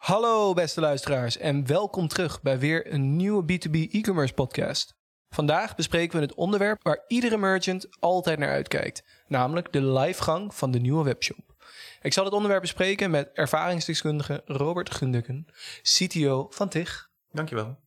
Hallo beste luisteraars en welkom terug bij weer een nieuwe B2B e-commerce podcast. Vandaag bespreken we het onderwerp waar iedere merchant altijd naar uitkijkt, namelijk de livegang van de nieuwe webshop. Ik zal het onderwerp bespreken met ervaringsdeskundige Robert Gundukken, CTO van TIG. Dankjewel.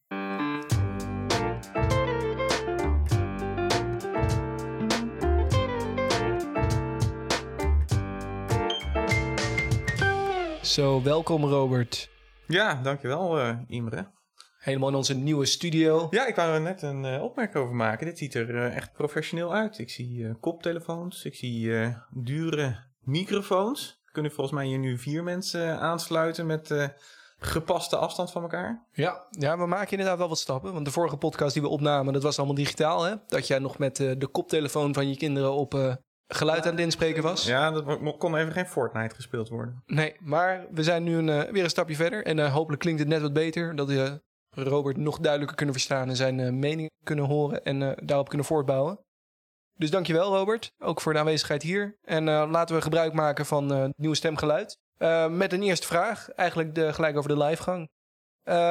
Zo, welkom Robert. Ja, dankjewel uh, Imre. Helemaal in onze nieuwe studio. Ja, ik wou er net een uh, opmerking over maken. Dit ziet er uh, echt professioneel uit. Ik zie koptelefoons, ik zie dure microfoons. Kunnen volgens mij hier nu vier mensen aansluiten met gepaste afstand van elkaar. Ja, ja, we maken inderdaad wel wat stappen. Want de vorige podcast die we opnamen, dat was allemaal digitaal. Hè? Dat jij nog met de koptelefoon van je kinderen op geluid aan het inspreken was. Ja, dat kon even geen Fortnite gespeeld worden. Nee, maar we zijn nu een, uh, weer een stapje verder. En uh, hopelijk klinkt het net wat beter. Dat we uh, Robert nog duidelijker kunnen verstaan en zijn mening kunnen horen en daarop kunnen voortbouwen. Dus dankjewel Robert, ook voor de aanwezigheid hier. En laten we gebruik maken van het nieuwe stemgeluid. met een eerste vraag, eigenlijk de, gelijk over de livegang.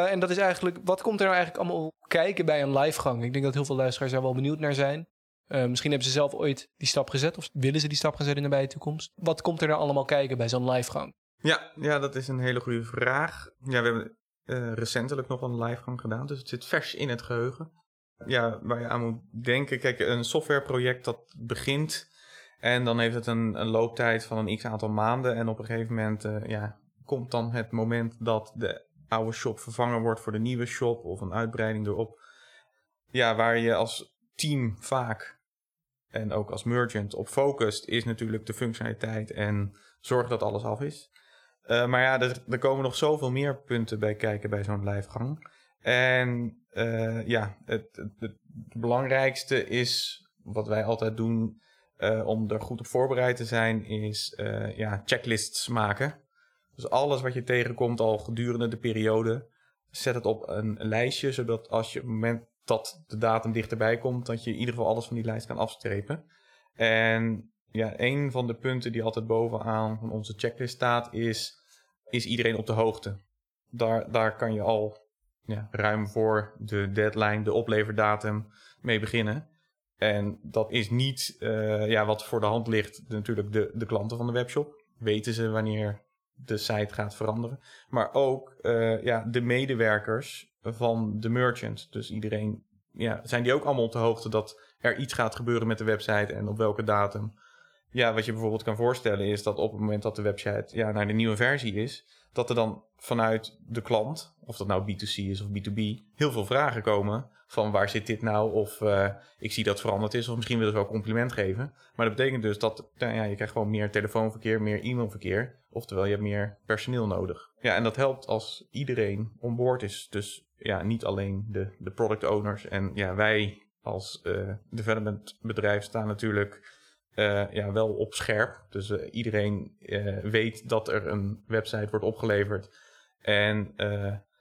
en dat is eigenlijk, wat komt er nou eigenlijk allemaal kijken bij een livegang? Ik denk dat heel veel luisteraars daar wel benieuwd naar zijn. Uh, misschien hebben ze zelf ooit die stap gezet of willen ze die stap gaan zetten in de nabije toekomst. Wat komt er nou allemaal kijken bij zo'n livegang? Ja, ja, dat is een hele goede vraag. Ja, we hebben uh, recentelijk nog een livegang gedaan, dus het zit vers in het geheugen. Ja, waar je aan moet denken. Kijk, een softwareproject dat begint en dan heeft het een, een looptijd van een x aantal maanden. En op een gegeven moment uh, ja, komt dan het moment dat de oude shop vervangen wordt voor de nieuwe shop of een uitbreiding erop. Ja, waar je als team vaak en ook als merchant op focust, is natuurlijk de functionaliteit en zorg dat alles af is. Uh, maar ja, er, komen nog zoveel meer punten bij kijken bij zo'n lijfgang. En uh, ja, het, het, het, belangrijkste is wat wij altijd doen uh, om er goed op voorbereid te zijn, is ja, checklists maken. Dus alles wat je tegenkomt al gedurende de periode, zet het op een lijstje, zodat als je op het moment dat de datum dichterbij komt, dat je in ieder geval alles van die lijst kan afstrepen. En ja, een van de punten die altijd bovenaan van onze checklist staat, is: is iedereen op de hoogte? Daar, daar kan je al ja, ruim voor de deadline, de opleverdatum, mee beginnen. En dat is niet uh, ja, wat voor de hand ligt, natuurlijk de, de klanten van de webshop. Weten ze wanneer de site gaat veranderen. Maar ook uh, ja, de medewerkers van de merchant. Dus iedereen, ja, zijn die ook allemaal op de hoogte dat er iets gaat gebeuren met de website en op welke datum. Ja, wat je bijvoorbeeld kan voorstellen is dat op het moment dat de website ja, naar de nieuwe versie is, dat er dan vanuit de klant, of dat nou B2C is of B2B, heel veel vragen komen van waar zit dit nou? Of uh, ik zie dat veranderd is, of misschien willen ze wel compliment geven. Maar dat betekent dus dat ja, je krijgt gewoon meer telefoonverkeer, meer e-mailverkeer. Oftewel, je hebt meer personeel nodig. Ja, en dat helpt als iedereen onboord is. Dus ja, niet alleen de, de product owners. En ja, wij als uh, development bedrijf staan natuurlijk uh, ja, wel op scherp. Dus uh, iedereen weet dat er een website wordt opgeleverd. En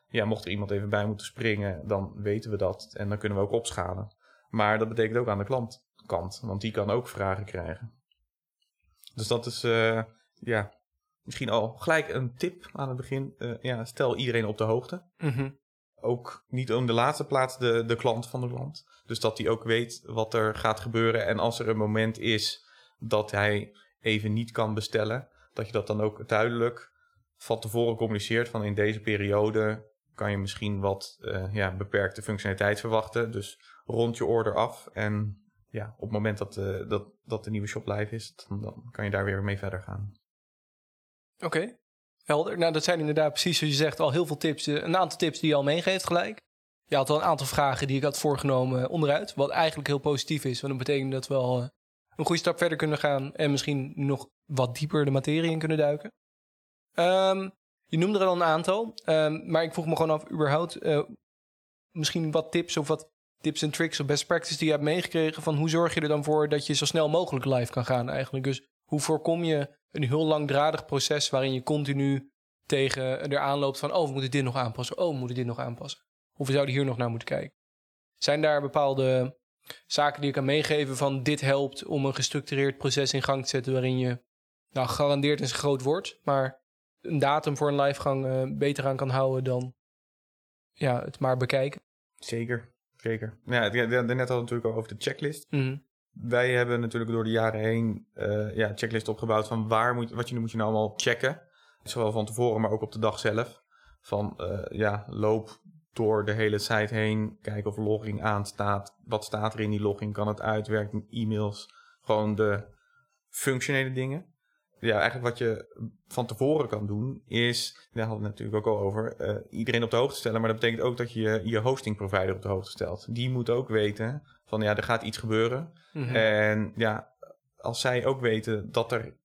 ja, mocht er iemand even bij moeten springen, dan weten we dat. En dan kunnen we ook opschalen. Maar dat betekent ook aan de klantkant, want die kan ook vragen krijgen. Dus dat is ja, misschien al gelijk een tip aan het begin. ja, stel iedereen op de hoogte. Mm ook niet in de laatste plaats de, de klant van de klant. Dus dat hij ook weet wat er gaat gebeuren. En als er een moment is dat hij even niet kan bestellen, dat je dat dan ook duidelijk van tevoren communiceert. Van in deze periode kan je misschien wat uh, ja, beperkte functionaliteit verwachten. Dus rond je order af. En ja, op het moment dat, uh, dat, dat de nieuwe shop live is, dan, dan kan je daar weer mee verder gaan. Oké, Helder. Nou, dat zijn inderdaad precies zoals je zegt al heel veel tips. Eh, een aantal tips die je al meegeeft gelijk. Je had al een aantal vragen die ik had voorgenomen onderuit. Wat eigenlijk heel positief is. Want dat betekent dat we al eh, een goede stap verder kunnen gaan. En misschien nog wat dieper de materie in kunnen duiken. Um, je noemde er al een aantal. Um, maar ik vroeg me gewoon af, überhaupt, misschien wat tips of wat tips en tricks of best practices die je hebt meegekregen. Van hoe zorg je er dan voor dat je zo snel mogelijk live kan gaan eigenlijk. Dus hoe voorkom je een heel langdradig proces waarin je continu tegen er aanloopt van, oh, we moeten dit nog aanpassen. Oh, we moeten dit nog aanpassen. Of we zouden hier nog naar moeten kijken. Zijn daar bepaalde zaken die ik kan meegeven van dit helpt om een gestructureerd proces in gang te zetten waarin je, nou, garandeerd is groot wordt, maar een datum voor een livegang uh, beter aan kan houden dan ja, het maar bekijken. Zeker, zeker. Ja, net hadden we natuurlijk al over de checklist. Mhm. Wij hebben natuurlijk door de jaren heen uh, ja, checklist opgebouwd van waar moet, wat je, moet je nou allemaal checken. Zowel van tevoren, maar ook op de dag zelf. Van uh, ja, loop door de hele site heen, kijken of logging aanstaat. Wat staat er in die logging? Kan het uitwerken? E-mails, gewoon de functionele dingen ja, eigenlijk wat je van tevoren kan doen, is, daar hadden we het natuurlijk ook al over, uh, iedereen op de hoogte stellen. Maar dat betekent ook dat je je hosting provider op de hoogte stelt. Die moet ook weten van ja, er gaat iets gebeuren. Mhm. En ja, als zij ook weten dat er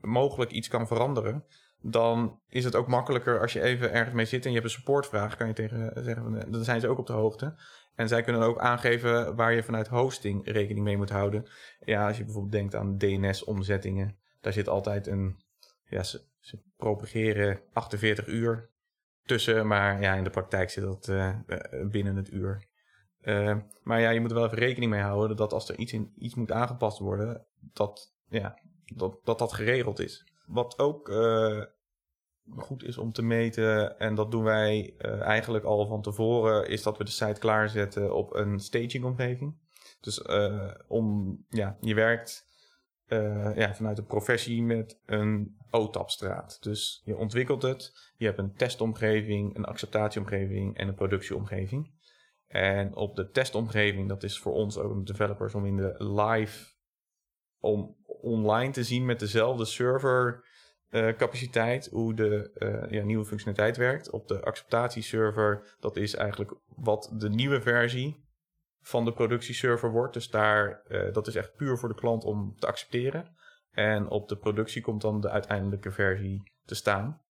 mogelijk iets kan veranderen, dan is het ook makkelijker als je even ergens mee zit en je hebt een supportvraag, kan je tegen zeggen, dan zijn ze ook op de hoogte. En zij kunnen ook aangeven waar je vanuit hosting rekening mee moet houden. Ja, als je bijvoorbeeld denkt aan DNS-omzettingen daar zit altijd een, ja, ze, ze propageren 48 uur tussen, maar ja, in de praktijk zit dat uh, binnen het uur. Uh, maar ja, je moet er wel even rekening mee houden dat als er iets, in, iets moet aangepast worden, dat, ja, dat, dat dat geregeld is. Wat ook uh, goed is om te meten, en dat doen wij eigenlijk al van tevoren, is dat we de site klaarzetten op een staging omgeving. Dus om, ja, je werkt ja, vanuit de professie met een OTAP-straat. Dus je ontwikkelt het, je hebt een testomgeving, een acceptatieomgeving en een productieomgeving. En op de testomgeving, dat is voor ons ook developers om in de live, om online te zien met dezelfde server uh, capaciteit hoe de uh, ja, nieuwe functionaliteit werkt. Op de acceptatieserver, dat is eigenlijk wat de nieuwe versie van de productieserver wordt. Dus daar, uh, dat is echt puur voor de klant om te accepteren. En op de productie komt dan de uiteindelijke versie te staan.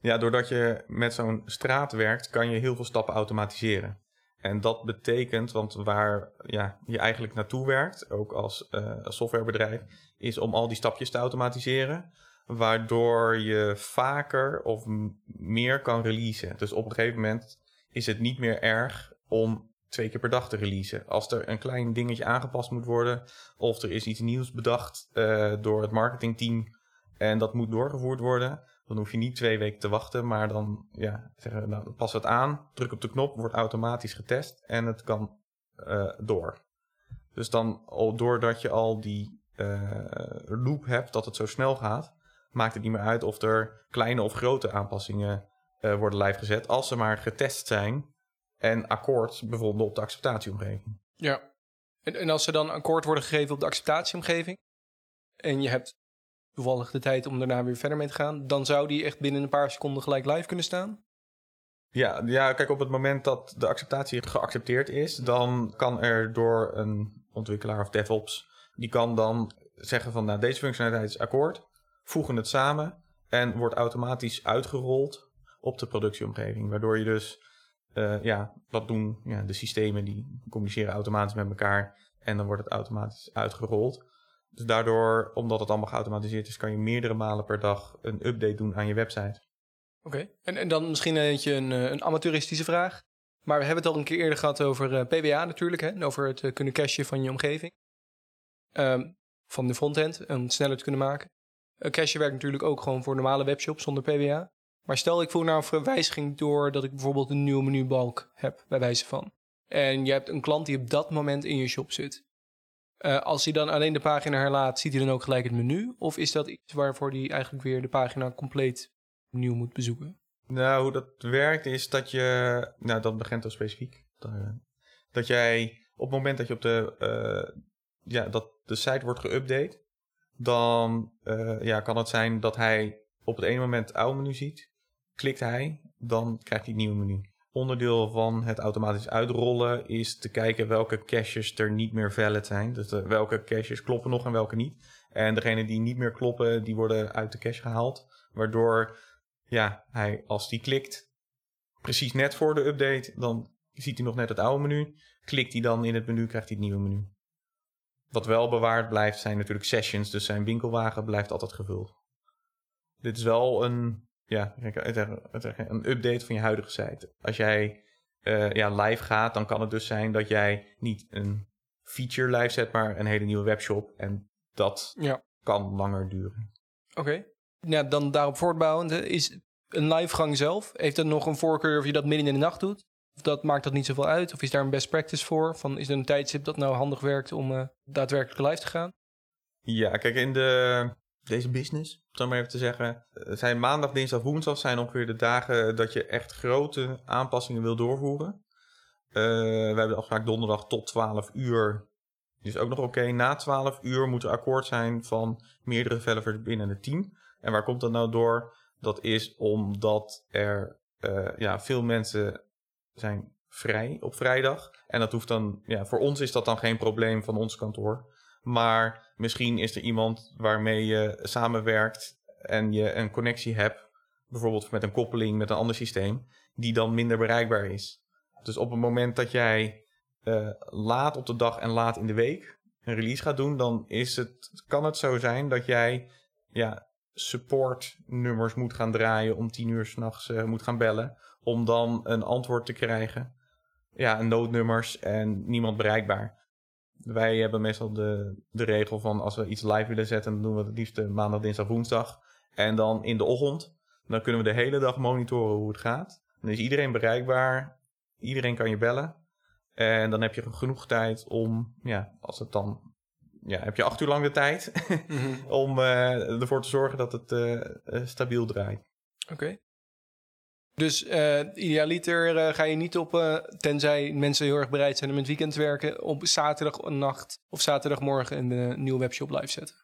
Ja, doordat je met zo'n straat werkt, kan je heel veel stappen automatiseren. En dat betekent, want waar ja, je eigenlijk naartoe werkt, ook als uh, softwarebedrijf, is om al die stapjes te automatiseren. Waardoor je vaker of meer kan releasen. Dus op een gegeven moment is het niet meer erg om twee keer per dag te releasen. Als er een klein dingetje aangepast moet worden, of er is iets nieuws bedacht uh, door het marketingteam en dat moet doorgevoerd worden, dan hoef je niet twee weken te wachten, maar dan ja, zeggen, nou, pas het aan, druk op de knop, wordt automatisch getest en het kan uh, door. Dus dan, doordat je al die uh, loop hebt, dat het zo snel gaat, maakt het niet meer uit of er kleine of grote aanpassingen worden live gezet. Als ze maar getest zijn en akkoord bevonden op de acceptatieomgeving. Ja. En, en als ze dan akkoord worden gegeven op de acceptatieomgeving en je hebt toevallig de tijd om daarna weer verder mee te gaan, dan zou die echt binnen een paar seconden gelijk live kunnen staan? Ja, ja, kijk, op het moment dat de acceptatie geaccepteerd is, dan kan er door een ontwikkelaar of DevOps, die kan dan zeggen van, nou, deze functionaliteit is akkoord, voegen het samen en wordt automatisch uitgerold op de productieomgeving. Waardoor je dus uh, ja, wat doen ja, de systemen die communiceren automatisch met elkaar en dan wordt het automatisch uitgerold. Dus daardoor, omdat het allemaal geautomatiseerd is, kan je meerdere malen per dag een update doen aan je website. Oké, en, en dan misschien eentje een, eh, een amateuristische vraag. Maar we hebben het al een keer eerder gehad over uh, PWA natuurlijk, hè? over het uh, kunnen cachen van je omgeving. Um, van de frontend, om het sneller te kunnen maken. Uh, cache werkt natuurlijk ook gewoon voor normale webshops zonder PWA. Maar stel ik voer nou een verwijziging door dat ik bijvoorbeeld een nieuwe menubalk heb, bij wijze van. En je hebt een klant die op dat moment in je shop zit. Uh, als hij dan alleen de pagina herlaat, ziet hij dan ook gelijk het menu? Of is dat iets waarvoor hij eigenlijk weer de pagina compleet opnieuw moet bezoeken? Nou, hoe dat werkt is dat je... Nou, dat begint al specifiek. Dat jij op het moment dat je op de... Uh, ja, dat de site wordt geüpdate... dan ja, kan het zijn dat hij op het ene moment het oude menu ziet... Klikt hij, dan krijgt hij het nieuwe menu. Onderdeel van het automatisch uitrollen is te kijken welke caches er niet meer valid zijn. Dus welke caches kloppen nog en welke niet. En degene die niet meer kloppen, die worden uit de cache gehaald. Waardoor, ja, hij als die klikt, precies net voor de update, dan ziet hij nog net het oude menu. Klikt hij dan in het menu, krijgt hij het nieuwe menu. Wat wel bewaard blijft zijn natuurlijk sessions, dus zijn winkelwagen blijft altijd gevuld. Dit is wel een ja, een update van je huidige site. Als jij uh, ja, live gaat, dan kan het dus zijn dat jij niet een feature live zet, maar een hele nieuwe webshop. En dat ja. kan langer duren. Oké. ja, dan daarop voortbouwend, is een livegang zelf, heeft dat nog een voorkeur of je dat midden in de nacht doet? Of dat maakt dat niet zoveel uit? Of is daar een best practice voor? Van, is er een tijdstip dat nou handig werkt om eh, daadwerkelijk live te gaan? Ja, kijk, in de, deze business, om het maar even te zeggen, eh, zijn maandag, dinsdag, woensdag zijn ongeveer de dagen dat je echt grote aanpassingen wil doorvoeren. Eh, we hebben de afspraak donderdag tot 12 uur. Dus ook nog oké. Na 12 uur moet er akkoord zijn van meerdere developers binnen het team. En waar komt dat nou door? Dat is omdat er eh, ja, veel mensen zijn vrij op vrijdag. En dat hoeft dan, ja, voor ons is dat dan geen probleem van ons kantoor. Maar misschien is er iemand waarmee je samenwerkt en je een connectie hebt, bijvoorbeeld met een koppeling met een ander systeem, die dan minder bereikbaar is. Dus op het moment dat jij uh, laat op de dag en laat in de week een release gaat doen, dan is het, kan het zo zijn dat jij ja, supportnummers moet gaan draaien om tien uur s'nachts uh, moet gaan bellen, om dan een antwoord te krijgen. Ja, noodnummers en niemand bereikbaar. Wij hebben meestal de, de regel van als we iets live willen zetten, dan doen we het liefst maandag, dinsdag, woensdag. En dan in de ochtend, dan kunnen we de hele dag monitoren hoe het gaat. Dan is iedereen bereikbaar, iedereen kan je bellen. En dan heb je genoeg tijd om, ja, als het dan, ja, heb je acht uur lang de tijd mm-hmm. om uh, ervoor te zorgen dat het uh, stabiel draait. Oké. Okay. Dus uh, idealiter uh, ga je niet op, uh, tenzij mensen heel erg bereid zijn om het weekend te werken, op zaterdagnacht of zaterdagmorgen een nieuwe webshop live zetten.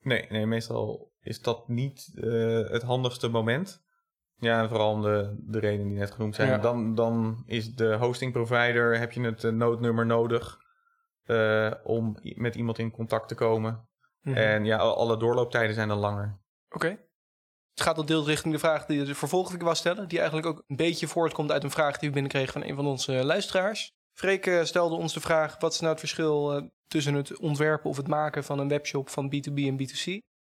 Nee, nee, meestal is dat niet het handigste moment. Ja, en vooral om de, de redenen die net genoemd zijn. Ja. Dan, dan is de hosting provider, heb je het noodnummer nodig om met iemand in contact te komen. Mm -hmm. En ja, alle doorlooptijden zijn dan langer. Oké. Okay. Het gaat al deels richting de vraag die je vervolgens was stellen. Die eigenlijk ook een beetje voortkomt uit een vraag die we binnenkregen van een van onze luisteraars. Freek stelde ons de vraag: wat is nou het verschil tussen het ontwerpen of het maken van een webshop van B2B en B2C?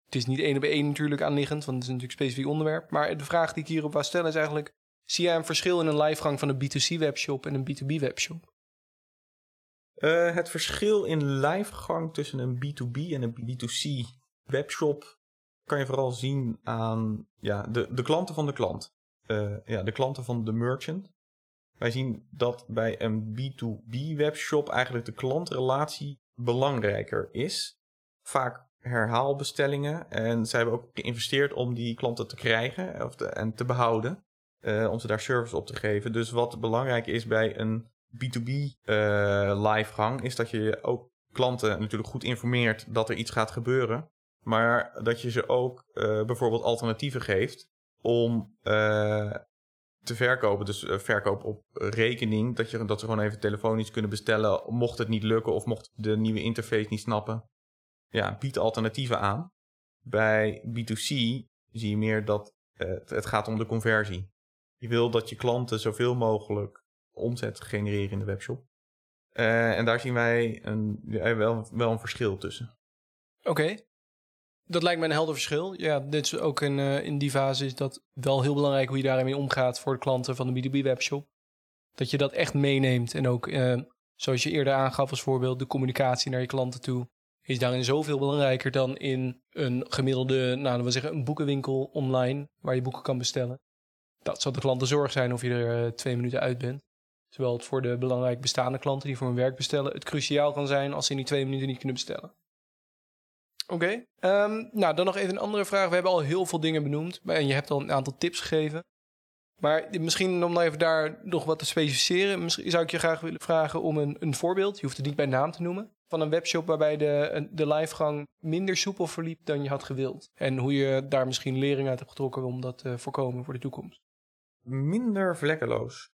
Het is niet één op één natuurlijk aanliggend, want het is natuurlijk specifiek onderwerp. Maar de vraag die ik hierop wou stellen is eigenlijk: zie jij een verschil in een livegang van een B2C webshop en een B2B webshop? Het verschil in livegang tussen een B2B en een B2C webshop kan je vooral zien aan ja, de, de klanten van de klant. Uh, ja, de klanten van de merchant. Wij zien dat bij een B2B webshop eigenlijk de klantrelatie belangrijker is. Vaak herhaalbestellingen. En zij hebben ook geïnvesteerd om die klanten te krijgen of te, en te behouden. Uh, om ze daar service op te geven. Dus wat belangrijk is bij een B2B uh, livegang, is dat je ook klanten natuurlijk goed informeert dat er iets gaat gebeuren. Maar dat je ze ook uh, bijvoorbeeld alternatieven geeft om uh, te verkopen. Dus uh, verkoop op rekening. Dat, je, dat ze gewoon even telefonisch kunnen bestellen. Mocht het niet lukken of mocht de nieuwe interface niet snappen. Ja, bied alternatieven aan. Bij B2C zie je meer dat het gaat om de conversie. Je wil dat je klanten zoveel mogelijk omzet genereren in de webshop. en daar zien wij een, wel, wel een verschil tussen. Oké. Dat lijkt me een helder verschil. Ja, dit is ook in, uh, in die fase is dat wel heel belangrijk hoe je daarmee omgaat voor de klanten van de B2B webshop. Dat je dat echt meeneemt en ook, uh, zoals je eerder aangaf als voorbeeld, de communicatie naar je klanten toe is daarin zoveel belangrijker dan in een gemiddelde, nou, we zeggen een boekenwinkel online waar je boeken kan bestellen. Dat zal de klanten zorg zijn of je er uh, twee minuten uit bent. Terwijl het voor de belangrijk bestaande klanten die voor hun werk bestellen, het cruciaal kan zijn als ze in die twee minuten niet kunnen bestellen. Oké. Um, nou, dan nog even een andere vraag. We hebben al heel veel dingen benoemd. En je hebt al een aantal tips gegeven. Maar misschien om nou even daar nog wat te specificeren. Misschien zou ik je graag willen vragen om een, een voorbeeld. Je hoeft het niet bij naam te noemen. Van een webshop waarbij de, de livegang minder soepel verliep dan je had gewild. En hoe je daar misschien lering uit hebt getrokken om dat te voorkomen voor de toekomst. Minder vlekkeloos.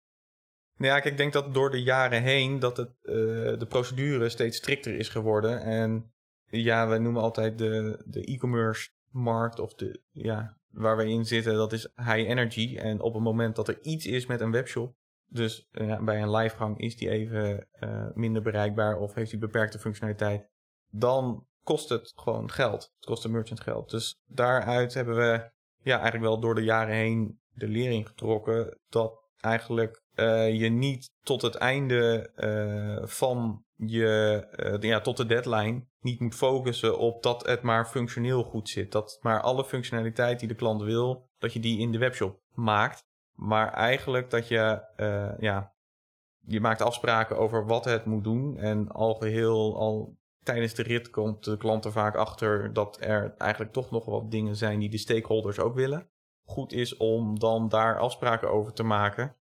Nou ja, ik denk dat door de jaren heen dat het, uh, de procedure steeds strikter is geworden. En ja, we noemen altijd de, de e-commerce markt of de, ja, waar we in zitten, dat is high energy. En op het moment dat er iets is met een webshop, dus uh, bij een livegang is die even uh, minder bereikbaar of heeft die beperkte functionaliteit, dan kost het gewoon geld. Het kost de merchant geld. Dus daaruit hebben we ja, eigenlijk wel door de jaren heen de lering getrokken dat eigenlijk uh, je niet tot het einde uh, van je, uh, ja, tot de deadline, niet moet focussen op dat het maar functioneel goed zit. Dat maar alle functionaliteit die de klant wil, dat je die in de webshop maakt. Maar eigenlijk dat je, ja, je maakt afspraken over wat het moet doen. En al geheel, al tijdens de rit komt de klant er vaak achter dat er eigenlijk toch nog wat dingen zijn die de stakeholders ook willen. Goed is om dan daar afspraken over te maken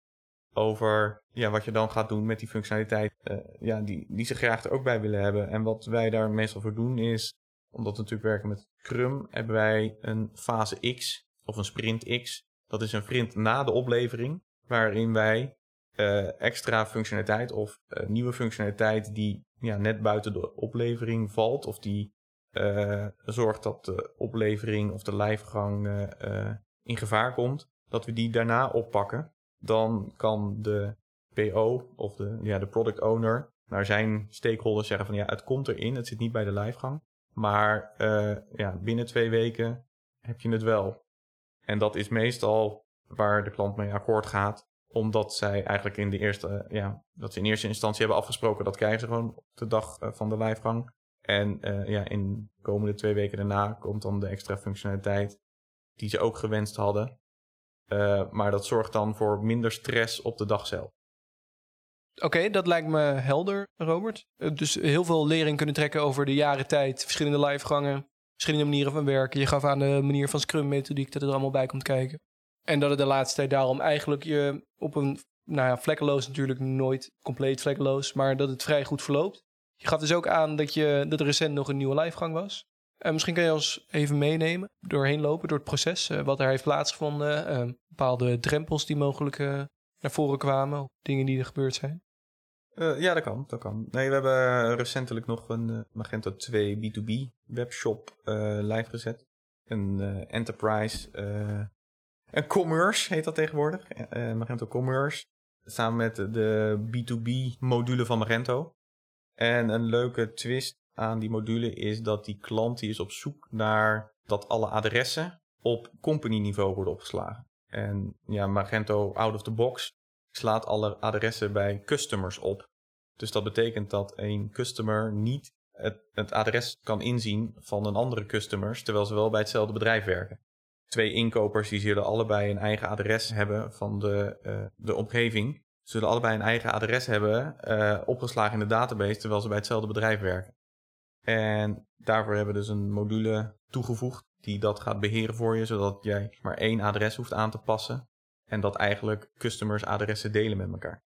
over ja, wat je dan gaat doen met die functionaliteit uh, ja, die, die ze graag er ook bij willen hebben. En wat wij daar meestal voor doen is, omdat we natuurlijk werken met Scrum, hebben wij een fase X of een sprint X. Dat is een sprint na de oplevering, waarin wij uh, extra functionaliteit of uh, nieuwe functionaliteit die ja, net buiten de oplevering valt of die zorgt dat de oplevering of de lijfgang in gevaar komt, dat we die daarna oppakken dan kan de PO of de, ja, de product owner naar zijn stakeholders zeggen van ja, het komt erin, het zit niet bij de lijfgang. Maar uh, ja, binnen twee weken heb je het wel. En dat is meestal waar de klant mee akkoord gaat. Omdat zij eigenlijk in de eerste, uh, ja, dat ze in eerste instantie hebben afgesproken, dat krijgen ze gewoon op de dag uh, van de lijfgang. En ja, in de komende twee weken daarna komt dan de extra functionaliteit die ze ook gewenst hadden. Uh, maar dat zorgt dan voor minder stress op de dag zelf. Oké, dat lijkt me helder, Robert. Uh, dus heel veel lering kunnen trekken over de jaren tijd, verschillende livegangen, verschillende manieren van werken. Je gaf aan de manier van Scrum-methodiek dat er allemaal bij komt kijken. En dat het de laatste tijd daarom eigenlijk je op een, nou ja, vlekkeloos natuurlijk nooit compleet vlekkeloos, maar dat het vrij goed verloopt. Je gaf dus ook aan dat, je, dat er recent nog een nieuwe livegang was. Uh, misschien kan je ons even meenemen, doorheen lopen door het proces, uh, wat er heeft plaatsgevonden, uh, bepaalde drempels die mogelijk naar voren kwamen, dingen die er gebeurd zijn. ja, dat kan, dat kan. Nee, we hebben recentelijk nog een Magento 2 B2B webshop live gezet. Een enterprise, een commerce heet dat tegenwoordig, Magento Commerce. Samen met de B2B module van Magento. En een leuke twist aan die module is dat die klant die is op zoek naar dat alle adressen op company niveau worden opgeslagen. En ja, Magento out of the box slaat alle adressen bij customers op. Dus dat betekent dat een customer niet het, het adres kan inzien van een andere customer, terwijl ze wel bij hetzelfde bedrijf werken. Twee inkopers die zullen allebei een eigen adres hebben van de, uh, de omgeving. Zullen allebei een eigen adres hebben uh, opgeslagen in de database, terwijl ze bij hetzelfde bedrijf werken. En daarvoor hebben we dus een module toegevoegd die dat gaat beheren voor je, zodat jij maar één adres hoeft aan te passen. En dat eigenlijk customers adressen delen met elkaar.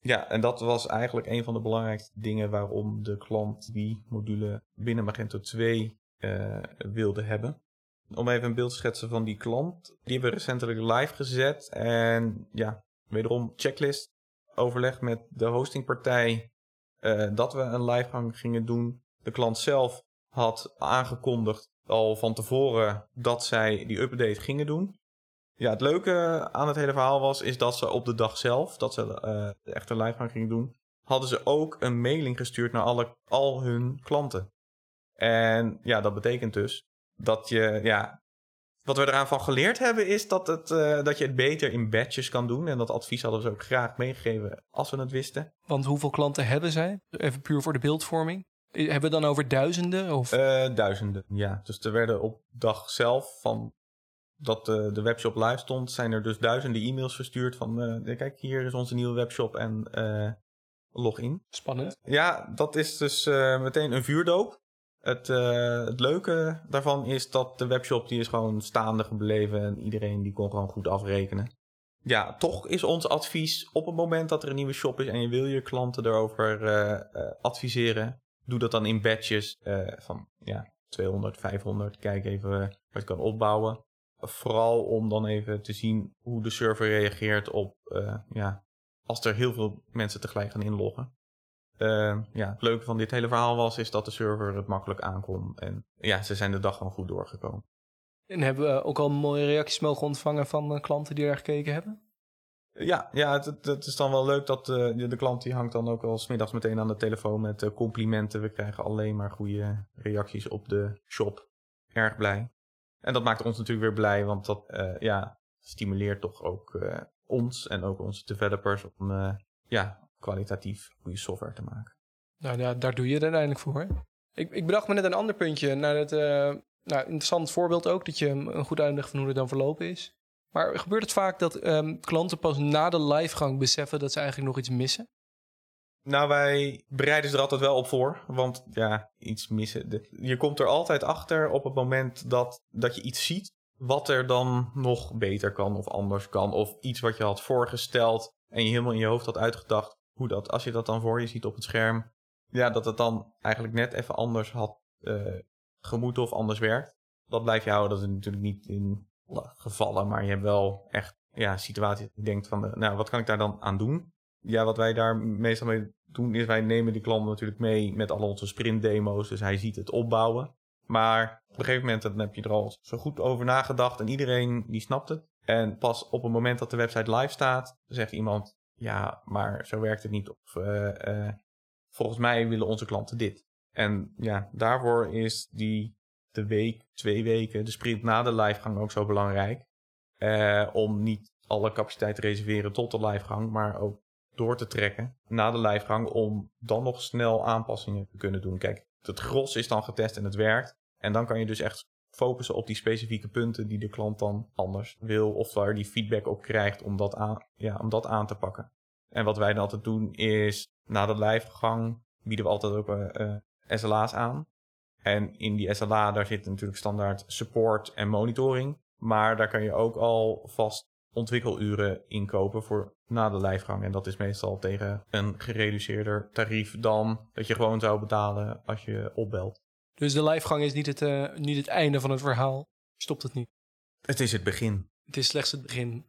Ja, en dat was eigenlijk een van de belangrijkste dingen waarom de klant die module binnen Magento 2 uh, eh, wilde hebben. Om even een beeld te schetsen van die klant. Die hebben we recentelijk live gezet. En ja, wederom checklist. Overleg met de hostingpartij. Uh, dat we een livegang gingen doen de klant zelf had aangekondigd al van tevoren dat zij die update gingen doen. Ja, het leuke aan het hele verhaal was, is dat ze op de dag zelf, dat ze uh, de echte livegang gingen doen, hadden ze ook een mailing gestuurd naar alle, al hun klanten. En ja, dat betekent dus dat je, ja, wat we eraan van geleerd hebben is dat, het, uh, dat je het beter in batches kan doen. En dat advies hadden ze ook graag meegegeven als we het wisten. Want hoeveel klanten hebben zij? Even puur voor de beeldvorming. Hebben we dan over duizenden? Of? Uh, duizenden, ja. Dus er werden op dag zelf van dat de, de webshop live stond, zijn er dus duizenden e-mails verstuurd van uh, kijk, hier is onze nieuwe webshop en uh, login. Spannend. Ja, dat is dus meteen een vuurdoop. Het, het leuke daarvan is dat de webshop die is gewoon staande gebleven en iedereen die kon gewoon goed afrekenen. Ja, toch is ons advies op het moment dat er een nieuwe shop is en je wil je klanten erover adviseren, doe dat dan in batches uh, van ja, 200, 500. Kijk even wat je kan opbouwen. Vooral om dan even te zien hoe de server reageert op, uh, ja, als er heel veel mensen tegelijk gaan inloggen. Uh, ja, het leuke van dit hele verhaal was, is dat de server het makkelijk aankon. En ja, ze zijn de dag gewoon goed doorgekomen. En hebben we ook al mooie reacties mogen ontvangen van klanten die er gekeken hebben? Ja, ja het, het, is dan wel leuk dat uh, de klant die hangt dan ook al smiddags meteen aan de telefoon met uh, complimenten. We krijgen alleen maar goede reacties op de shop. Erg blij. En dat maakt ons natuurlijk weer blij, want dat uh, ja, stimuleert toch ook ons en ook onze developers om ja, kwalitatief goede software te maken. Nou ja, daar doe je het uiteindelijk voor. Ik, ik bedacht me net een ander puntje. Naar het nou, interessant voorbeeld ook, dat je een goed uitleg van hoe het dan verlopen is. Maar gebeurt het vaak dat um, klanten pas na de livegang beseffen dat ze eigenlijk nog iets missen? Nou, wij bereiden ze er altijd wel op voor. Want ja, iets missen. je komt er altijd achter op het moment dat, dat je iets ziet. Wat er dan nog beter kan of anders kan. Of iets wat je had voorgesteld. En je helemaal in je hoofd had uitgedacht. Hoe dat, als je dat dan voor je ziet op het scherm. Ja, dat het dan eigenlijk net even anders had uh, gemoeten of anders werkt. Dat blijf je houden. Dat is natuurlijk niet in gevallen. Maar je hebt wel echt ja, situaties. Je denkt van, nou, wat kan ik daar dan aan doen? ja, wat wij daar meestal mee doen, is wij nemen die klant natuurlijk mee met al onze sprintdemo's. Dus hij ziet het opbouwen. Maar op een gegeven moment dan heb je er al zo goed over nagedacht en iedereen die snapt het. En pas op het moment dat de website live staat, zegt iemand: Ja, maar zo werkt het niet. Of uh, uh, volgens mij willen onze klanten dit. En ja, daarvoor is die de week, twee weken, de sprint na de livegang ook zo belangrijk. Uh, om niet alle capaciteit te reserveren tot de livegang, maar ook door te trekken na de lijfgang om dan nog snel aanpassingen te kunnen doen. Kijk, het gros is dan getest en het werkt. En dan kan je dus echt focussen op die specifieke punten die de klant dan anders wil of waar die feedback op krijgt om dat aan, ja, om dat aan te pakken. En wat wij dan altijd doen is na de lijfgang bieden we altijd ook uh, eh, eh, SLA's aan. En in die SLA daar zit natuurlijk standaard support en monitoring. Maar daar kan je ook al vast ontwikkeluren inkopen voor na de lijfgang. En dat is meestal tegen een gereduceerder tarief dan dat je gewoon zou betalen als je opbelt. Dus de lijfgang is niet het, uh, niet het einde van het verhaal. Stopt het niet. Het is het begin. Het is slechts het begin.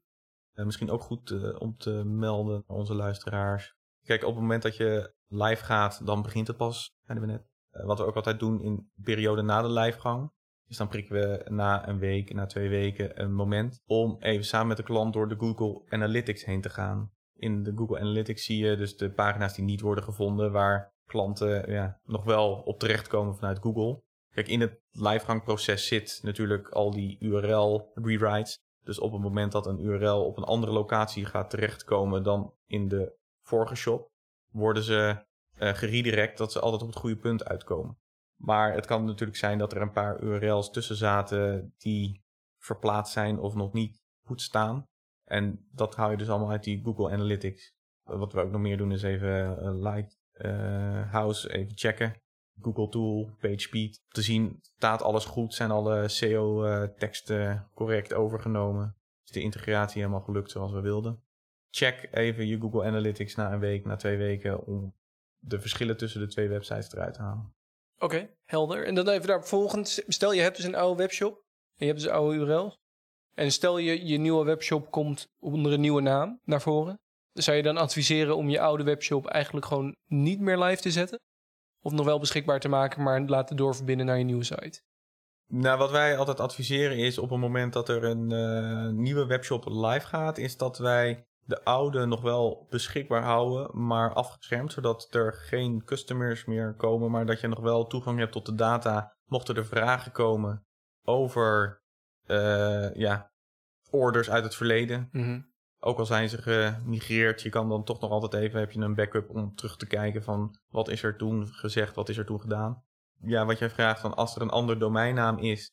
Uh, misschien ook goed uh, om te melden aan onze luisteraars. Kijk, op het moment dat je live gaat, dan begint het pas, zeiden we net. Wat we ook altijd doen in periode na de lijfgang. Dus dan prikken we na een week, na twee weken een moment om even samen met de klant door de Google Analytics heen te gaan. In de Google Analytics zie je dus de pagina's die niet worden gevonden, waar klanten ja, nog wel op terechtkomen vanuit Google. Kijk, in het livegangproces zit natuurlijk al die URL rewrites. Dus op het moment dat een URL op een andere locatie gaat terechtkomen dan in de vorige shop, worden ze uh, geredirect dat ze altijd op het goede punt uitkomen. Maar het kan natuurlijk zijn dat er een paar URL's tussen zaten die verplaatst zijn of nog niet goed staan. En dat haal je dus allemaal uit die Google Analytics. Wat we ook nog meer doen is even uh, Lighthouse even checken. Google Tool, PageSpeed. Te zien, staat alles goed? Zijn alle SEO-teksten correct overgenomen? Is de integratie helemaal gelukt zoals we wilden? Check even je Google Analytics na een week, na twee weken om de verschillen tussen de twee websites eruit te halen. Oké, helder. En dan even daar volgend. Stel je hebt dus een oude webshop. En je hebt dus oude URL. En stel je, je nieuwe webshop komt onder een nieuwe naam naar voren. Zou je dan adviseren om je oude webshop eigenlijk gewoon niet meer live te zetten? Of nog wel beschikbaar te maken, maar laten doorverbinden naar je nieuwe site? Nou, wat wij altijd adviseren is op het moment dat er een uh, nieuwe webshop live gaat, is dat wij de oude nog wel beschikbaar houden, maar afgeschermd, zodat er geen customers meer komen, maar dat je nog wel toegang hebt tot de data, mochten er vragen komen over uh, ja, orders uit het verleden. Mm Ook al zijn ze gemigreerd, je kan dan toch nog altijd even, heb je een backup om terug te kijken van wat is er toen gezegd, wat is er toen gedaan. Ja, wat jij vraagt van als er een ander domeinnaam is,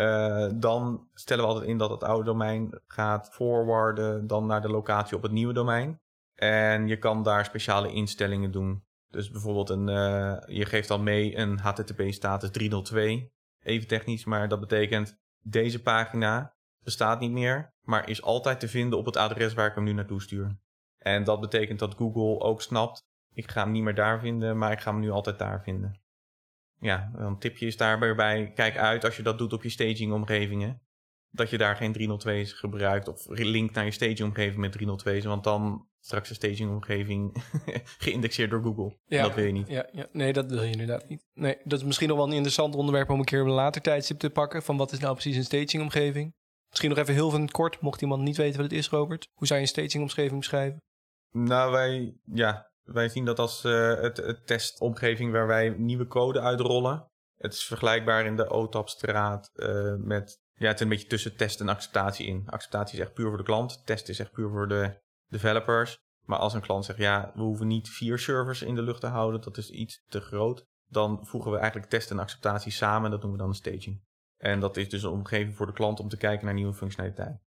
uh, dan stellen we altijd in dat het oude domein gaat forwarden dan naar de locatie op het nieuwe domein. En je kan daar speciale instellingen doen. Dus bijvoorbeeld een, uh, je geeft dan mee een HTTP-status 302. Even technisch, maar dat betekent deze pagina bestaat niet meer, maar is altijd te vinden op het adres waar ik hem nu naartoe stuur. En dat betekent dat Google ook snapt, ik ga hem niet meer daar vinden, maar ik ga hem nu altijd daar vinden ja, een tipje is daarbij bij, kijk uit als je dat doet op je staging omgevingen. Dat je daar geen 302's gebruikt of link naar je staging omgeving met 302's. Want dan straks een staging omgeving geïndexeerd door Google. Ja, dat wil je niet. Ja, ja, nee, dat wil je inderdaad niet. Nee, dat is misschien nog wel een interessant onderwerp om een keer op een later tijdstip te pakken. Van wat is nou precies een staging omgeving? Misschien nog even heel van kort, mocht iemand niet weten wat het is, Robert. Hoe zou je een staging omgeving beschrijven? Nou, wij, ja, wij zien dat als uh, het, het, testomgeving waar wij nieuwe code uitrollen. Het is vergelijkbaar in de OTAP-straat uh, met ja, het is een beetje tussen test en acceptatie in. Acceptatie is echt puur voor de klant, test is echt puur voor de developers. Maar als een klant zegt, ja, we hoeven niet vier servers in de lucht te houden, dat is iets te groot. Dan voegen we eigenlijk test en acceptatie samen, dat noemen we dan een staging. En dat is dus een omgeving voor de klant om te kijken naar nieuwe functionaliteit.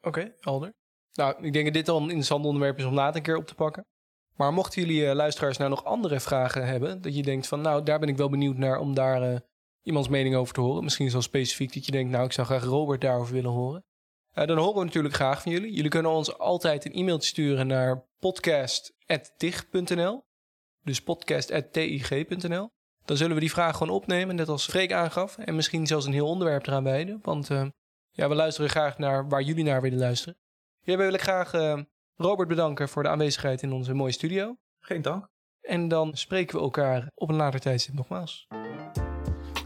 Oké, helder. Nou, ik denk dat dit al een interessant onderwerp is om later een keer op te pakken. Maar mochten jullie uh, luisteraars nou nog andere vragen hebben, dat je denkt van, nou, daar ben ik wel benieuwd naar om daar uh, iemands mening over te horen. Misschien zo specifiek dat je denkt, nou, ik zou graag Robert daarover willen horen. Uh, dan horen we natuurlijk graag van jullie. Jullie kunnen ons altijd een e-mailtje sturen naar podcast.tig.nl. Dus podcast.tig.nl. Dan zullen we die vraag gewoon opnemen, net als Freek aangaf. En misschien zelfs een heel onderwerp eraan wijden. Want ja, we luisteren graag naar waar jullie naar willen luisteren. Hierbij wil ik graag Robert bedanken voor de aanwezigheid in onze mooie studio. Geen dank. En dan spreken we elkaar op een later tijdstip nogmaals.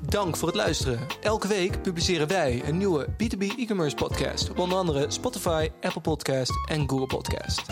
Dank voor het luisteren. Elke week publiceren wij een nieuwe B2B e-commerce podcast op onder andere Spotify, Apple Podcast en Google Podcast.